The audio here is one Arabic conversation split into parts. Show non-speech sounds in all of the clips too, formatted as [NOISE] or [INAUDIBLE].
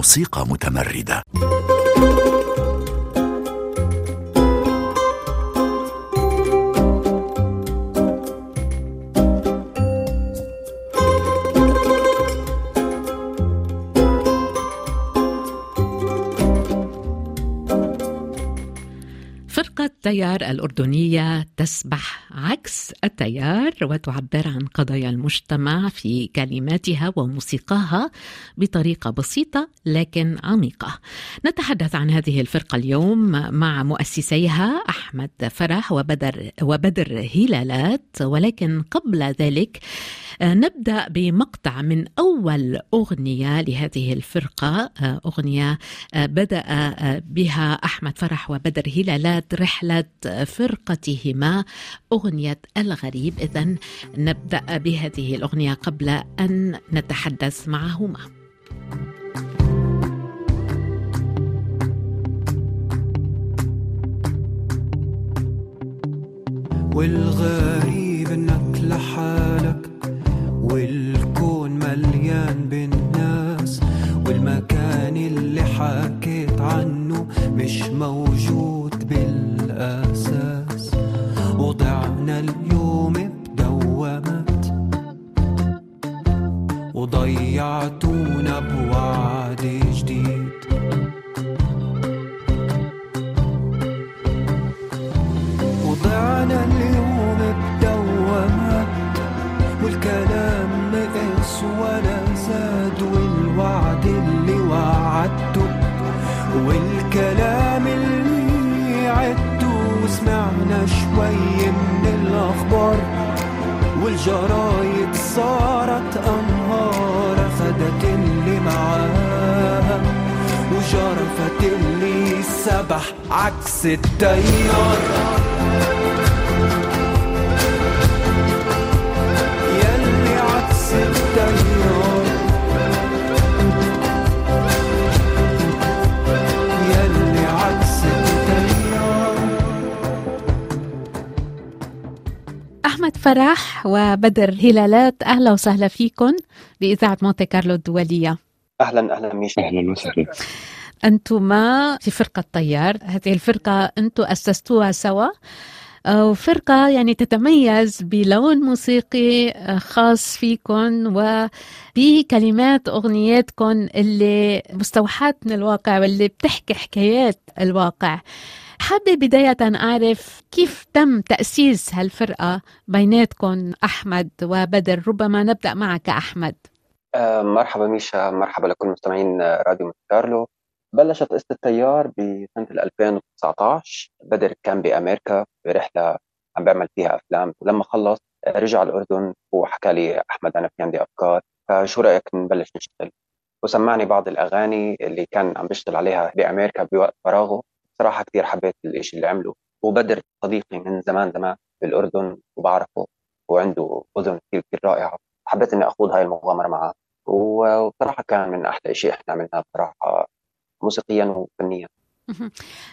موسيقى متمردة. التيار الأردنية تسبح عكس التيار وتعبر عن قضايا المجتمع في كلماتها وموسيقاها بطريقة بسيطة لكن عميقة. نتحدث عن هذه الفرقة اليوم مع مؤسسيها أحمد فرح وبدر, وبدر هلالات. ولكن قبل ذلك نبدأ بمقطع من أول أغنية لهذه الفرقة. أغنية بدأ بها أحمد فرح وبدر هلالات رحلة فرقتهما. أغنية الغريب. إذا نبدأ بهذه الأغنية قبل أن نتحدث معهما. والغريب إنك لحالك والكون مليان بالناس والمكان اللي حكيت عنه مش موجود بالأساس. وضعنا اليوم بدوامات وضيعتونا والجرايد صارت أنهار أخدت اللي معاها وجرفت اللي سبح عكس التيار. فرح وبدر هلالات. أهلا وسهلا فيكم بإذاعة مونتي كارلو الدولية. أهلا أهلا ميشا أهلا وسهلا. أنتما في فرقة طيار هذه الفرقة أنتم أسستوها سوا. وفرقة يعني تتميز بلون موسيقي خاص فيكم وبكلمات أغنياتكم اللي مستوحاة من الواقع واللي بتحكي حكايات الواقع. حابة بداية أعرف كيف تم تأسيس هالفرقة بيناتكم أحمد وبدر ربما نبدأ معك أحمد. آه، مرحبا ميشا مرحبا لكل مستمعين راديو مونتي كارلو. بلشت قصة التيار بسنة 2019 بدر كان بأمريكا برحلة عم بيعمل فيها أفلام. ولما خلص رجع الأردن وحكى لي أحمد أنا في عندي أفكار. فشو رأيك نبلش نشتغل؟ وسمعني بعض الأغاني اللي كان عم بيشتغل عليها بأمريكا بوقت فراغه. صراحة كثير حبيت الإشي اللي عمله وبدر صديقي من زمان زمان بالأردن وبعرفه وعنده أذن كثير كثير رائعة. حبيت إني أخوض هاي المغامرة معه وبصراحة كان من أحلى شيء إحنا عملناه بصراحة موسيقيا وفنيا.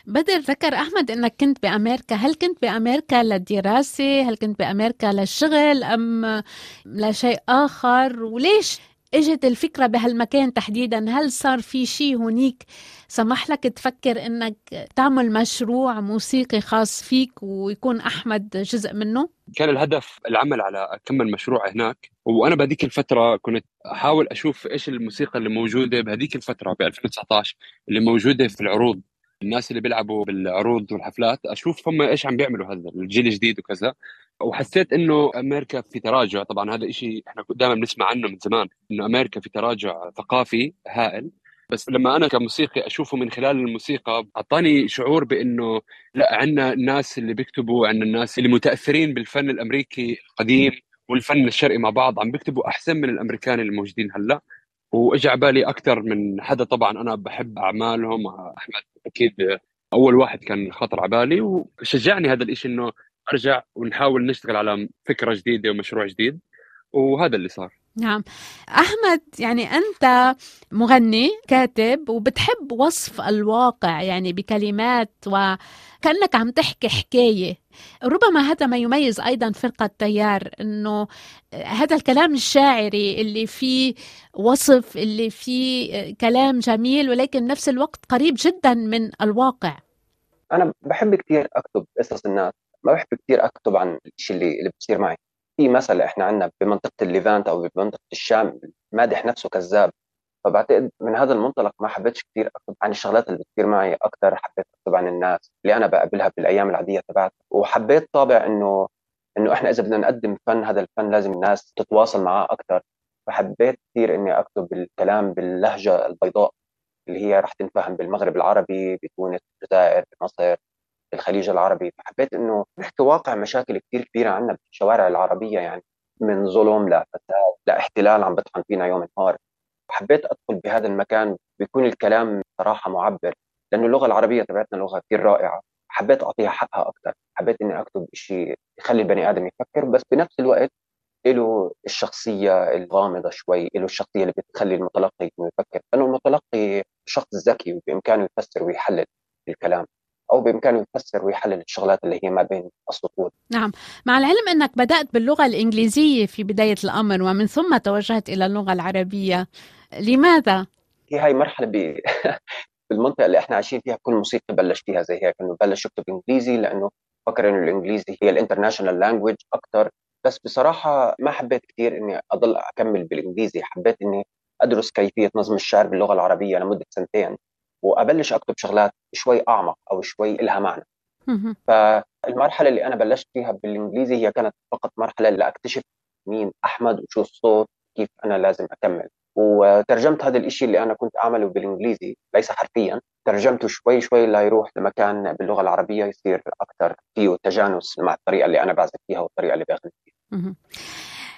بدر ذكر أحمد أنك كنت بأمريكا. هل كنت بأمريكا للدراسة؟ هل كنت بأمريكا للشغل؟ أم لشيء آخر؟ وليش إجت الفكرة بهالمكان تحديدا هل صار في شيء هنيك سمح لك تفكر إنك تعمل مشروع موسيقي خاص فيك ويكون أحمد جزء منه؟ كان الهدف العمل على أكمل مشروع هناك وأنا بهذيك الفترة كنت أحاول أشوف إيش الموسيقى اللي موجودة بهذيك الفترة ب 2019 اللي موجودة في العروض. الناس اللي بيلعبوا بالعروض والحفلات أشوف هم إيش عم بيعملوا هذا الجيل الجديد وكذا. وحسيت إنه أمريكا في تراجع. طبعا هذا شيء إحنا دائما بنسمع عنه من زمان إنه أمريكا في تراجع ثقافي هائل. بس لما أنا كموسيقي أشوفه من خلال الموسيقى أعطاني شعور بإنه لا عندنا الناس اللي بيكتبوا عندنا الناس اللي متأثرين بالفن الأمريكي القديم والفن الشرقي مع بعض عم بيكتبوا أحسن من الأمريكان اللي موجودين هلأ. واجى على بالي أكثر من حدا طبعا أنا بحب أعمالهم. أحمد أكيد أول واحد كان خطر على بالي وشجعني هذا الشيء إنه أرجع ونحاول نشتغل على فكرة جديدة ومشروع جديد وهذا اللي صار. نعم. أحمد يعني أنت مغني كاتب وبتحب وصف الواقع يعني بكلمات وكأنك عم تحكي حكاية. ربما هذا ما يميز أيضا فرقة تيار أنه هذا الكلام الشاعري اللي فيه وصف اللي فيه كلام جميل ولكن نفس الوقت قريب جدا من الواقع. أنا بحب كثير أكتب قصص الناس. ما بحب كثير أكتب عن الشيء اللي اللي بصير معي. في مثل إحنا عندنا بمنطقة الليفانت أو بمنطقة الشام مادح نفسه كذاب. فبعتقد من هذا المنطلق ما حبيتش كثير أكتب عن الشغلات اللي بتصير معي أكثر حبيت أكتب عن الناس اللي أنا بقابلها بالأيام العادية تبعتي وحبيت طابع انه إنه إحنا إذا بدنا نقدم فن هذا الفن لازم الناس تتواصل معاه أكثر فحبيت كثير إني أكتب الكلام باللهجة البيضاء اللي هي رح تنفهم بالمغرب العربي بتونس بالجزائر بمصر. بالخليج العربي. فحبيت إنه نحكي واقع مشاكل كثير كبيرة عندنا بالشوارع العربية يعني من ظلم لفساد لاحتلال عم بطحن فينا يوم نهار. حبيت أدخل بهذا المكان بيكون الكلام صراحة معبر لأنه اللغة العربية تبعتنا لغة كثير رائعة. حبيت أعطيها حقها أكثر حبيت إني أكتب شيء يخلي البني آدم يفكر بس بنفس الوقت له الشخصية الغامضة شوي له الشخصية اللي بتخلي المتلقي يفكر لأنه المتلقي شخص ذكي وبإمكانه يفسر ويحلل الكلام. أو بإمكانه يفسر ويحلل الشغلات اللي هي ما بين السطور. نعم. مع العلم أنك بدأت باللغة الإنجليزية في بداية الأمر ومن ثم توجهت إلى اللغة العربية لماذا؟ هي هاي مرحلة ب... [LAUGHS] بالمنطقة اللي إحنا عايشين فيها كل موسيقي بلش فيها زي هيك إنه بلش يكتب إنجليزي لأنه فكر إنه الإنجليزي هي ال international language أكثر بس بصراحة ما حبيت كثير إني أضل أكمل بالإنجليزي. حبيت إني أدرس كيفية نظم الشعر باللغة العربية لمدة سنتين. وأبلش أكتب شغلات شوي أعمق أو شوي إلها معنى. فالمرحلة اللي أنا بلشت فيها بالإنجليزي هي كانت فقط مرحلة لأكتشف مين أحمد وشو الصوت كيف أنا لازم أكمل. وترجمت هذا الإشي اللي أنا كنت أعمله بالإنجليزي ليس حرفيا ترجمته شوي شوي ليروح لمكان باللغة العربية يصير أكثر فيه تجانس مع الطريقة اللي أنا بعزف فيها والطريقة اللي بغني فيها.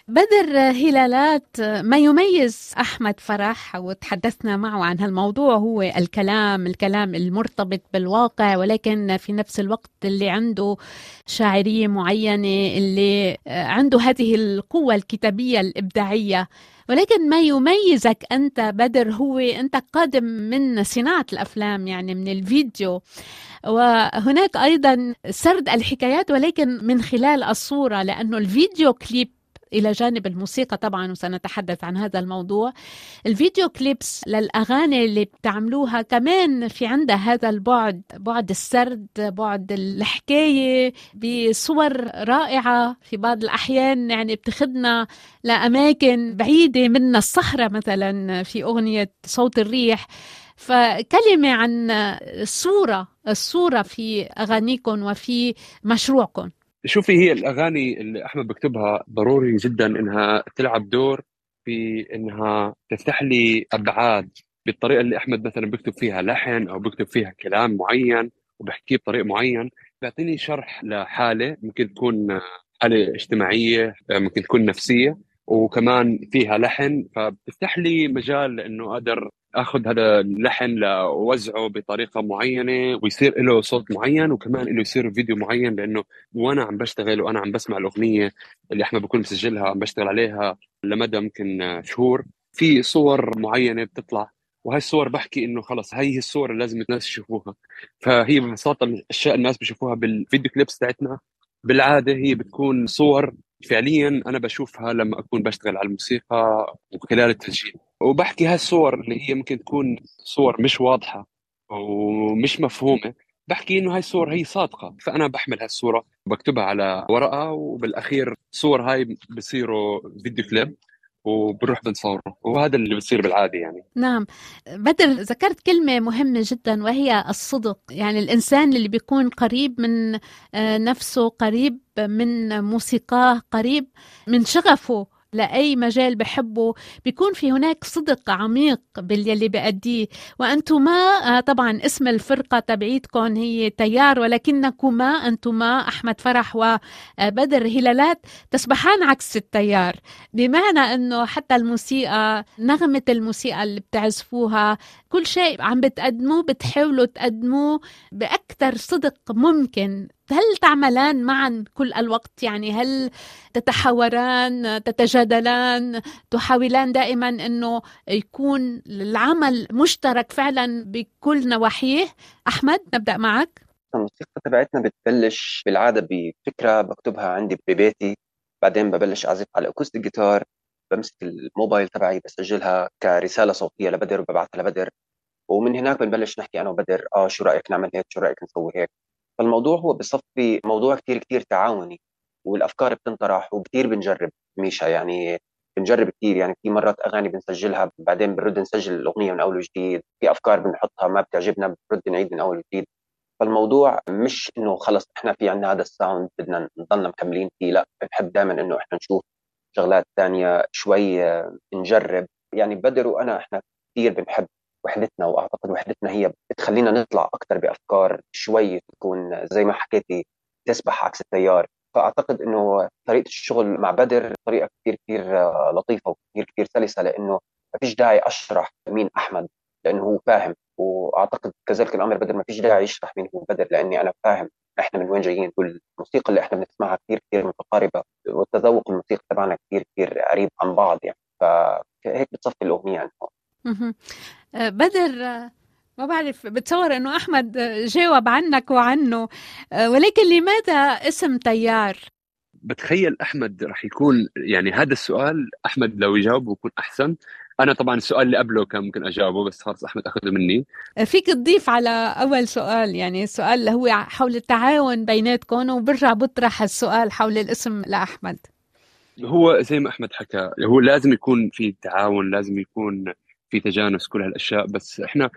بدر هلالات ما يميز أحمد فرح وتحدثنا معه عن هالموضوع هو الكلام الكلام المرتبط بالواقع ولكن في نفس الوقت اللي عنده شاعرية معينة اللي عنده هذه القوة الكتابية الإبداعية. ولكن ما يميزك أنت بدر هو أنت قادم من صناعة الأفلام يعني من الفيديو. وهناك أيضا سرد الحكايات ولكن من خلال الصورة لأنه الفيديو كليب إلى جانب الموسيقى طبعا وسنتحدث عن هذا الموضوع. الفيديو كليبس للأغاني اللي بتعملوها كمان في عندها هذا البعد بعد السرد بعد الحكاية بصور رائعة في بعض الأحيان يعني بتخدنا لأماكن بعيدة منا الصحراء مثلا في أغنية صوت الريح. فكلمة عن الصورة الصورة في اغانيكم وفي مشروعكم شوفي هي الأغاني اللي أحمد بكتبها ضروري جدا إنها تلعب دور في إنها تفتح لي أبعاد بالطريقة اللي أحمد مثلا بيكتب فيها لحن أو بيكتب فيها كلام معين وبحكيه بطريقة معين. بيعطيني شرح لحالة ممكن تكون حالة اجتماعية ممكن تكون نفسية. وكمان فيها لحن فبتفتح لي مجال انه أقدر آخذ هذا اللحن لوزعه بطريقة معينة ويصير له صوت معين وكمان له يصير فيديو معين لإنه وأنا عم بشتغل وأنا عم بسمع الأغنية اللي إحنا بكون مسجلها عم بشتغل عليها لمدى ممكن شهور. في صور معينة بتطلع وهي الصور بحكي إنه خلص هي الصور اللي لازم الناس يشوفوها. فهي ببساطه الأشياء الناس بيشوفوها بالفيديو كليبس تاعتنا. بالعادة هي بتكون صور فعليا أنا بشوفها لما أكون بشتغل على الموسيقى وخلال التسجيل. وبحكي هالصور اللي هي ممكن تكون صور مش واضحة ومش مفهومة بحكي إنه هاي الصور هي صادقة. فأنا بحمل هالصورة وبكتبها على ورقة وبالأخير الصور هاي بصيروا فيديو كليب وبنروح بنصوره وهذا اللي بصير بالعادة يعني. نعم. بدر ذكرت كلمة مهمة جدا وهي الصدق. يعني الإنسان اللي بيكون قريب من نفسه قريب من موسيقاه قريب من شغفه لأي مجال بحبه بيكون في هناك صدق عميق باليلي بأديه. وأنتما طبعا اسم الفرقة تبعيتكم هي تيار ولكنكما أنتما أحمد فرح وبدر هلالات تسبحان عكس التيار. بمعنى أنه حتى الموسيقى نغمة الموسيقى اللي بتعزفوها كل شيء عم بتقدموه بتحاولوا تقدموه بأكثر صدق ممكن. هل تعملان معا كل الوقت؟ يعني هل تتحاوران تتجادلان؟ تحاولان دائما إنه يكون العمل مشترك فعلا بكل نواحيه؟ أحمد نبدأ معك. الموسيقى تبعتنا بتبلش بالعادة بفكرة بكتبها عندي ببيتي. بعدين ببلش أعزف على الأكوستيك جيتار بمسك الموبايل تبعي بسجلها كرسالة صوتية لبدر وببعثها لبدر. ومن هناك بنبلش نحكي أنا وبدر آه شو رأيك نعمل هيك؟ شو رأيك نسوي هيك؟ فالموضوع هو بصفي موضوع كتير كتير تعاوني والأفكار بتنطرح وكتير بنجرب ميشا يعني بنجرب كثير يعني في مرات أغاني بنسجلها بعدين بنرد نسجل الأغنية من أول وجديد في أفكار بنحطها ما بتعجبنا بنرد نعيد من أول وجديد. فالموضوع مش إنه خلص إحنا في عندنا هذا الساوند بدنا نضلنا مكملين فيه لا بنحب دائما إنه إحنا نشوف شغلات ثانية شوي آه، نجرب. يعني بدر وأنا إحنا كثير بنحب وحدتنا وأعتقد وحدتنا هي بتخلينا نطلع أكثر بأفكار شوي تكون زي ما حكيتي تسبح عكس التيار. فأعتقد إنه طريقة الشغل مع بدر طريقة كثير كثير آه، لطيفة وكثير كثير سلسة لأنه ما فيش داعي أشرح مين أحمد لأنه هو فاهم. وأعتقد كذلك الأمر بدر ما فيش داعي يشرح مين هو بدر لأني أنا فاهم إحنا من وين جايين. والموسيقى اللي إحنا بنسمعها كثير كثير متقاربة والتذوق الموسيقي تبعنا كثير كثير قريب عن بعض يعني. فهيك بتصفي الأغنية يعني. بدر آه، ما بعرف بتصور إنه أحمد جاوب عنك وعنه. آه، ولكن لماذا اسم تيار؟ بتخيل أحمد راح يكون يعني هذا السؤال أحمد لو يجاوبه يكون أحسن. أنا طبعا السؤال اللي قبله كان ممكن أجاوبه بس خلص أحمد اخذه مني. فيك تضيف على أول سؤال يعني السؤال اللي هو حول التعاون بيناتكم وبرجع بطرح السؤال حول الاسم لأحمد. هو زي ما أحمد حكى هو لازم يكون في تعاون لازم يكون في تجانس كل هالأشياء بس إحنا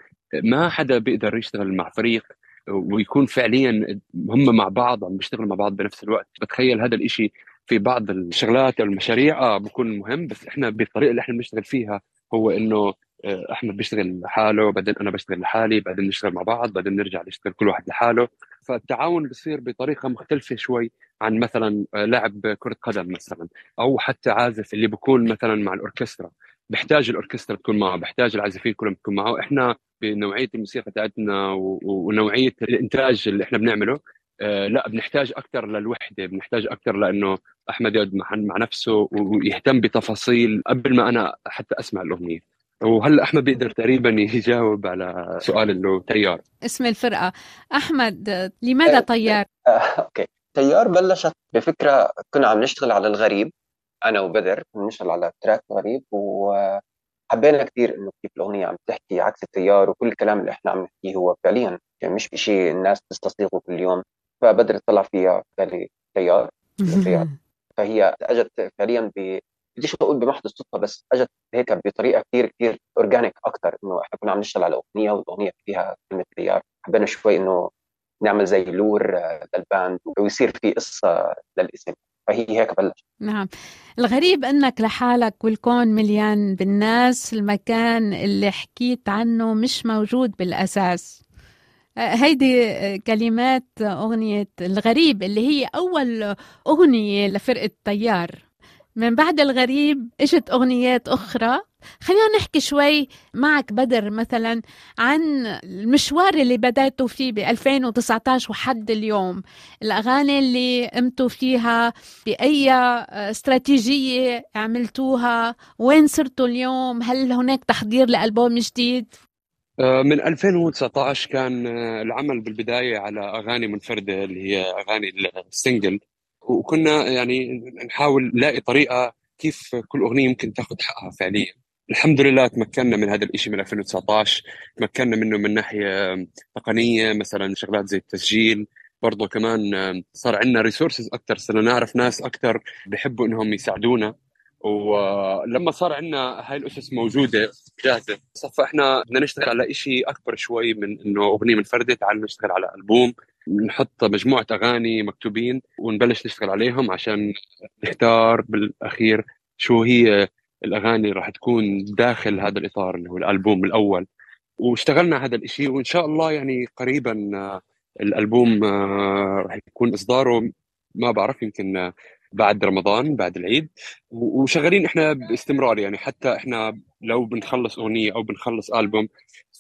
ما حدا بيقدر يشتغل مع فريق ويكون فعليا هم مع بعض عم بيشتغلوا مع بعض بنفس الوقت. بتخيل هذا الإشي في بعض الشغلات أو المشاريع آه بكون مهم بس إحنا بالطريقة اللي إحنا بنشتغل فيها هو إنه آه، أحمد بيشتغل لحاله بعدين أنا بشتغل لحالي بعدين نشتغل مع بعض بعدين نرجع نشتغل كل واحد لحاله. فالتعاون بصير بطريقة مختلفة شوي عن مثلا آه، لاعب كرة قدم مثلا أو حتى عازف اللي بكون مثلا مع الأوركسترا. بحتاج الأوركسترا تكون معه بحتاج العازفين كلهم تكون معه. إحنا بنوعية الموسيقى تاعتنا ونوعية الإنتاج اللي إحنا بنعمله آه، لا بنحتاج أكثر للوحدة بنحتاج أكثر لإنه أحمد يقعد مع, مع نفسه ويهتم بتفاصيل قبل ما أنا حتى أسمع الأغنية. وهلأ أحمد بيقدر تقريبا يجاوب على سؤال إنه تيار. اسم الفرقة. أحمد لماذا طيار آه، Okay. تيار بلشت بفكرة كنا عم نشتغل على الغريب. أنا وبدر كنا نشتغل على track غريب وحبينا كثير إنه كيف الأغنية عم تحكي عكس التيار وكل الكلام اللي إحنا عم نحكيه هو فعليا يعني مش بشيء الناس تستصيغه كل يوم. فبدر طلع فيها بالي تيار فهي إجت فعليا ب بديش أقول بمحض الصدفة بس إجت هيك بطريقة كثير كثير organic أكثر إنه إحنا كنا عم نشتغل على أغنية والأغنية فيها كلمة تيار. حبينا شوي إنه نعمل زي لور للباند ويصير في قصة للاسم. فهي هيك بلش نعم. الغريب أنك لحالك والكون مليان بالناس المكان اللي حكيت عنه مش موجود بالأساس. هيدي كلمات أغنية الغريب اللي هي أول أغنية لفرقة طيار. من بعد الغريب إجت أغنيات أخرى. خلينا نحكي شوي معك بدر مثلا عن المشوار اللي بدأتوا فيه ب 2019 وحد اليوم. الأغاني اللي قمتوا فيها بأي استراتيجية عملتوها؟ وين صرتوا اليوم؟ هل هناك تحضير لألبوم جديد؟ آه، من 2019 كان آه، العمل بالبداية على أغاني منفردة اللي هي أغاني السنجل. وكنا يعني نحاول نلاقي طريقة كيف كل أغنية ممكن تاخذ حقها فعليا. الحمد لله تمكنا من هذا الشيء من 2019 تمكنا منه من ناحية تقنية مثلا شغلات زي التسجيل. برضه كمان صار عندنا ريسورسز أكثر صرنا نعرف ناس أكثر بحبوا إنهم يساعدونا. ولما صار عندنا هاي الأسس موجودة جاهزة. صفى إحنا بدنا نشتغل على شيء أكبر شوي من إنه أغنية منفردة تعال نشتغل على ألبوم. نحط مجموعة أغاني مكتوبين ونبلش نشتغل عليهم عشان نختار بالأخير شو هي الأغاني اللي راح تكون داخل هذا الإطار اللي هو الألبوم الأول. واشتغلنا هذا الشيء وإن شاء الله يعني قريبا آه، الألبوم آه، راح يكون إصداره ما بعرف يمكن بعد رمضان بعد العيد. وشغالين إحنا باستمرار يعني حتى إحنا لو بنخلص أغنية أو بنخلص ألبوم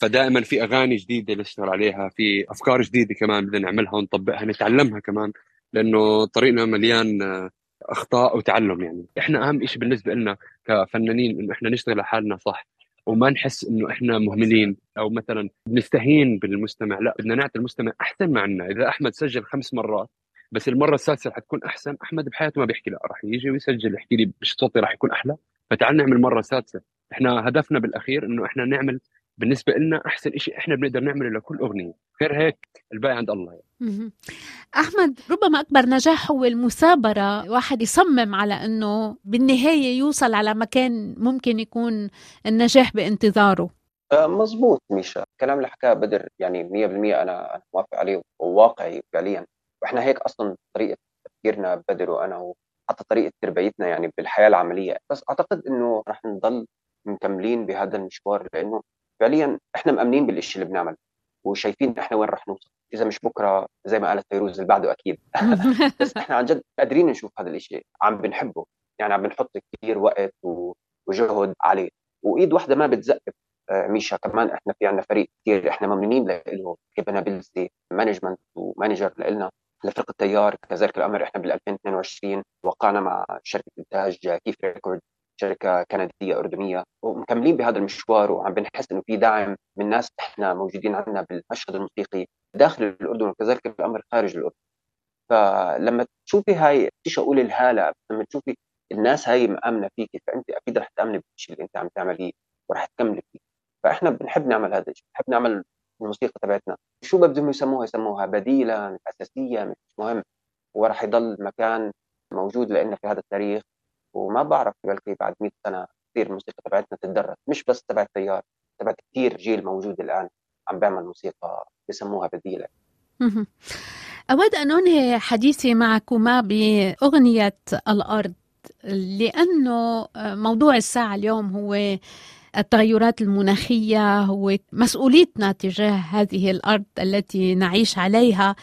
فدائما في أغاني جديدة نشتغل عليها في أفكار جديدة كمان بدنا نعملها ونطبقها نتعلمها كمان لأنه طريقنا مليان آه، أخطاء وتعلم يعني. إحنا أهم شيء بالنسبة لنا كفنانين إنه إحنا نشتغل على حالنا صح وما نحس إنه إحنا مهملين أو مثلا بنستهين بالمستمع لا بدنا نعطي المستمع أحسن ما عندنا. إذا أحمد سجل خمس مرات بس المرة السادسة رح تكون أحسن أحمد بحياته ما بيحكي لا راح يجي ويسجل يحكي لي صوتي راح يكون أحلى فتعال نعمل مرة سادسة. إحنا هدفنا بالأخير إنه إحنا نعمل بالنسبة لنا أحسن شيء إحنا بنقدر نعمله لكل أغنية. غير هيك الباقي عند الله يعني. أحمد ربما أكبر نجاح هو المثابرة. واحد يصمم على إنه بالنهاية يوصل على مكان ممكن يكون النجاح بانتظاره. آه، مزبوط ميشا. الكلام اللي حكاه بدر يعني 100% أنا أنا موافق عليه وواقعي فعليا. وإحنا هيك أصلا طريقة تفكيرنا بدر وأنا وحتى طريقة تربيتنا يعني بالحياة العملية. بس أعتقد إنه رح نضل مكملين بهذا المشوار لأنه فعليا إحنا مأمنين بالشيء اللي بنعمله وشايفين إحنا وين رح نوصل. إذا مش بكرة زي ما قالت فيروز اللي بعده أكيد. [LAUGHS] بس [LAUGHS] إحنا عن جد قادرين نشوف هذا الشيء عم بنحبه. يعني عم بنحط كثير وقت وجهد عليه. وإيد واحدة ما بتزقف آه، ميشا. كمان إحنا في عندنا فريق كثير إحنا ممنونين له بيلزي management و manager لنا لفرقه التيار كذلك الأمر إحنا بال 2022 وقعنا مع شركة إنتاج كيف Record شركة كندية أردنية ومكملين بهذا المشوار وعم بنحس إنه في دعم من ناس إحنا موجودين عندنا بالمشهد الموسيقي داخل الأردن وكذلك الامر خارج الأردن. فلما تشوفي هاي بديش أقول الهالة؟ لما تشوفي الناس هاي مآمنة فيكي فأنت أكيد رح تآمني بالشيء اللي أنت عم تعمليه ورح تكملي فيه. فإحنا بنحب نعمل هذا الشيء بنحب نعمل الموسيقى تبعتنا. شو بدهم يسموها؟ يسموها بديلا أساسية مش مهم. وراح يضل مكان موجود لنا في هذا التاريخ. وما بعرف بلكي بعد 100 سنة كثير الموسيقى تبعتنا تتدرس مش بس تبع التيار تبع كثير جيل موجود الآن عم بيعمل موسيقى بسموها بديلة. أود أن أنهي حديثي معكما بأغنية الأرض لأنه موضوع الساعة اليوم هو التغيرات المناخية هو مسؤوليتنا تجاه هذه الأرض التي نعيش عليها.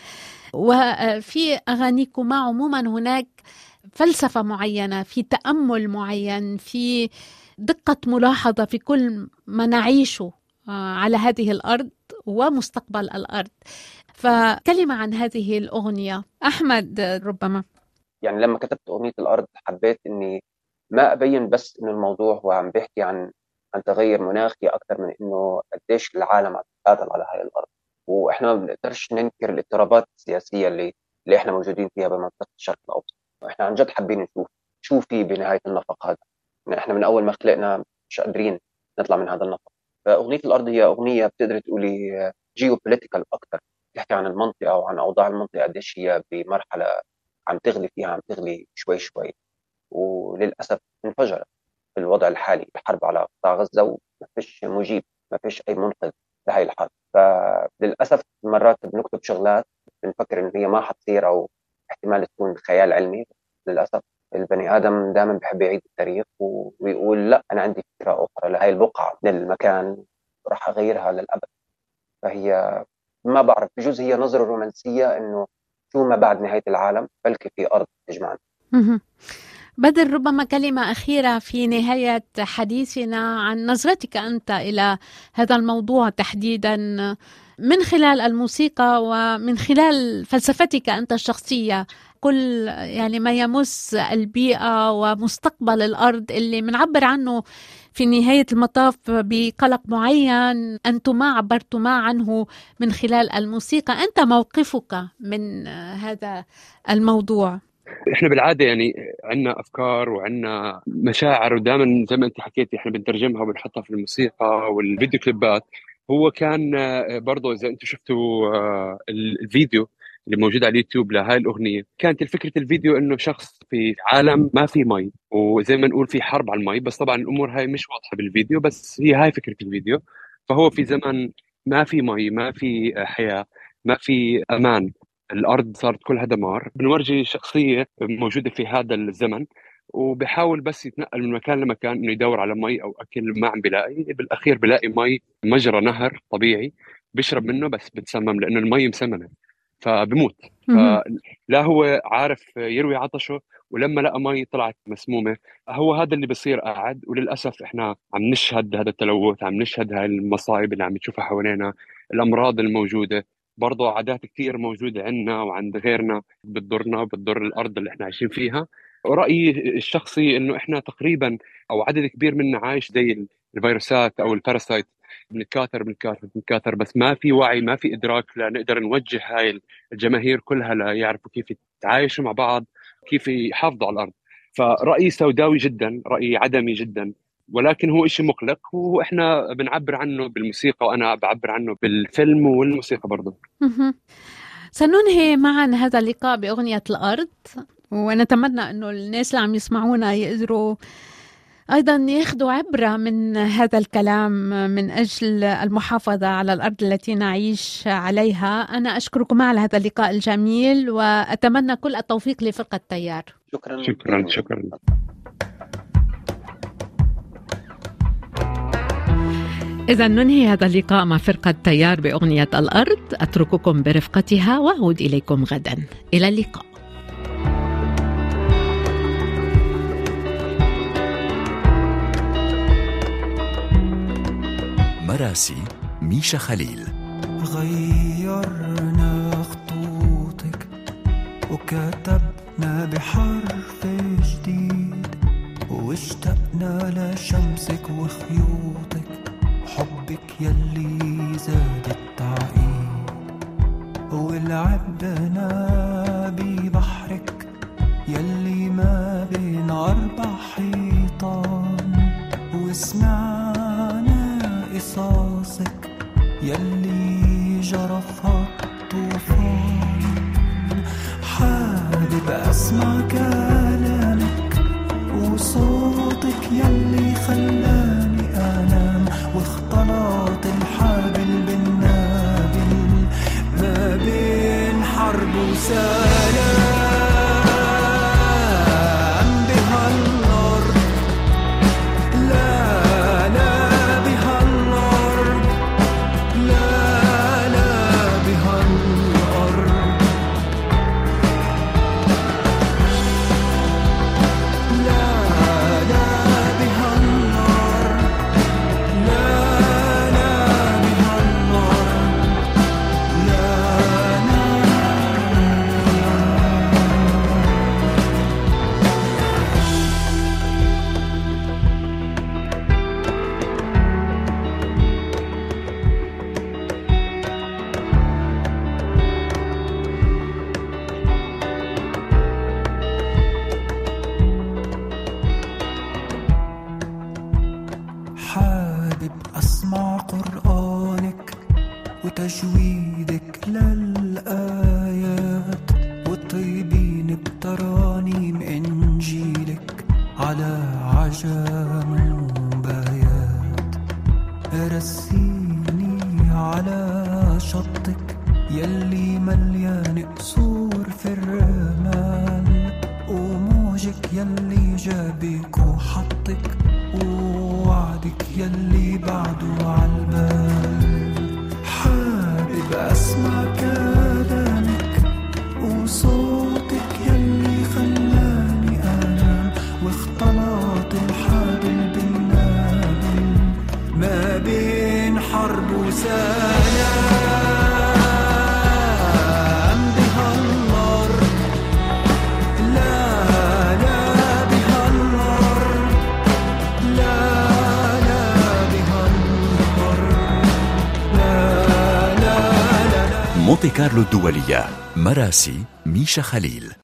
وفي أغانيكما عموما هناك فلسفة معينة في تأمل معين في دقة ملاحظة في كل ما نعيشه آه، على هذه الأرض ومستقبل الأرض. فكلمة عن هذه الأغنية. أحمد ربما. يعني لما كتبت أغنية الأرض حبيت إني ما أبين بس إنه الموضوع هو عم بيحكي عن عن تغير مناخي أكثر من إنه قديش العالم عم تتقاتل على هاي الأرض. وإحنا ما بنقدرش ننكر الاضطرابات السياسية اللي اللي إحنا موجودين فيها بمنطقة الشرق الأوسط. وإحنا عن جد حابين نشوف. شو في بنهاية النفق هذا؟ إحنا من أول ما خلقنا مش قادرين نطلع من هذا النفق. فأغنية الأرض هي أغنية بتقدر تقولي جيو بوليتيكال أكثر بتحكي عن المنطقة وعن أوضاع المنطقة قديش هي بمرحلة عم تغلي فيها عم تغلي شوي شوي. وللأسف انفجرت في الوضع الحالي الحرب على قطاع غزة وما فيش مجيب ما فيش أي منقذ لهي الحرب. فللأسف مرات بنكتب شغلات بنفكر ان هي ما حتصير أو احتمال تكون خيال علمي للأسف. البني آدم دائما بحب يعيد التاريخ ويقول لا أنا عندي فكرة أخرى لهي البقعة من المكان راح أغيرها للأبد. فهي ما بعرف بجوز هي نظرة رومانسية إنه شو ما بعد نهاية العالم بلكي في أرض تجمعنا. بدر ربما كلمة أخيرة في نهاية حديثنا عن نظرتك أنت إلى هذا الموضوع تحديدا. من خلال الموسيقى ومن خلال فلسفتك أنت الشخصية كل يعني ما يمس البيئة ومستقبل الأرض اللي بنعبر عنه في نهاية المطاف بقلق معين أنتما عبرتما عنه من خلال الموسيقى. أنت موقفك من هذا الموضوع؟ إحنا بالعادة يعني عندنا أفكار وعندنا مشاعر ودائما زي ما أنت حكيتي إحنا بنترجمها وبنحطها في الموسيقى والفيديو كليبات. هو كان برضه إذا أنتم شفتوا آه، الفيديو اللي موجود على اليوتيوب لهاي الأغنية كانت فكره الفيديو إنه شخص في عالم ما في مي وزي ما نقول في حرب على المي بس طبعا الأمور هاي مش واضحة بالفيديو بس هي هاي فكرة الفيديو. فهو في زمن ما في مي ما في حياة ما في أمان الأرض صارت كلها دمار. بنورجي شخصية موجودة في هذا الزمن. وبحاول بس يتنقل من مكان لمكان إنه يدور على مي أو أكل ما عم بلاقي. بالأخير بلاقي مي مجرى نهر طبيعي بيشرب منه بس بتسمم لأنه المي مسممة فبموت. لا هو عارف يروي عطشه ولما لقى مي طلعت مسمومة هو هذا اللي بصير قاعد وللأسف إحنا عم نشهد هذا التلوث عم نشهد هاي المصايب اللي عم نشوفها حوالينا الأمراض الموجودة برضه عادات كثير موجودة عندنا وعند غيرنا بتضرنا بتضر الأرض اللي إحنا عايشين فيها. رأيي الشخصي إنه إحنا تقريبا أو عدد كبير منا عايش زي الفيروسات أو الباراسايت بنتكاثر بنتكاثر بنتكاثر بس ما في وعي ما في إدراك لنقدر نوجه هاي الجماهير كلها ليعرفوا كيف يتعايشوا مع بعض كيف يحافظوا على الأرض. فرأيي سوداوي جدا رأيي عدمي جدا. ولكن هو شيء مقلق وإحنا بنعبر عنه بالموسيقى وأنا بعبر عنه بالفيلم والموسيقى برضه. سننهي معا هذا اللقاء بأغنية الأرض. ونتمنى أنه الناس اللي عم يسمعونا يقدروا أيضا ياخذوا عبرة من هذا الكلام من أجل المحافظة على الأرض التي نعيش عليها. أنا أشكركم على هذا اللقاء الجميل وأتمنى كل التوفيق لفرقة تيار شكرا. شكرا شكرا. إذا ننهي هذا اللقاء مع فرقة تيار بأغنية الأرض. أترككم برفقتها وأعود إليكم غدا. إلى اللقاء. مراسي ميشا خليل. غيرنا وموجك يلي جابك وحطك ووعدك يلي بعده عالبال حابب اسمع كلامك وصوتك مونتي كارلو الدولية مراسي ميشا خليل.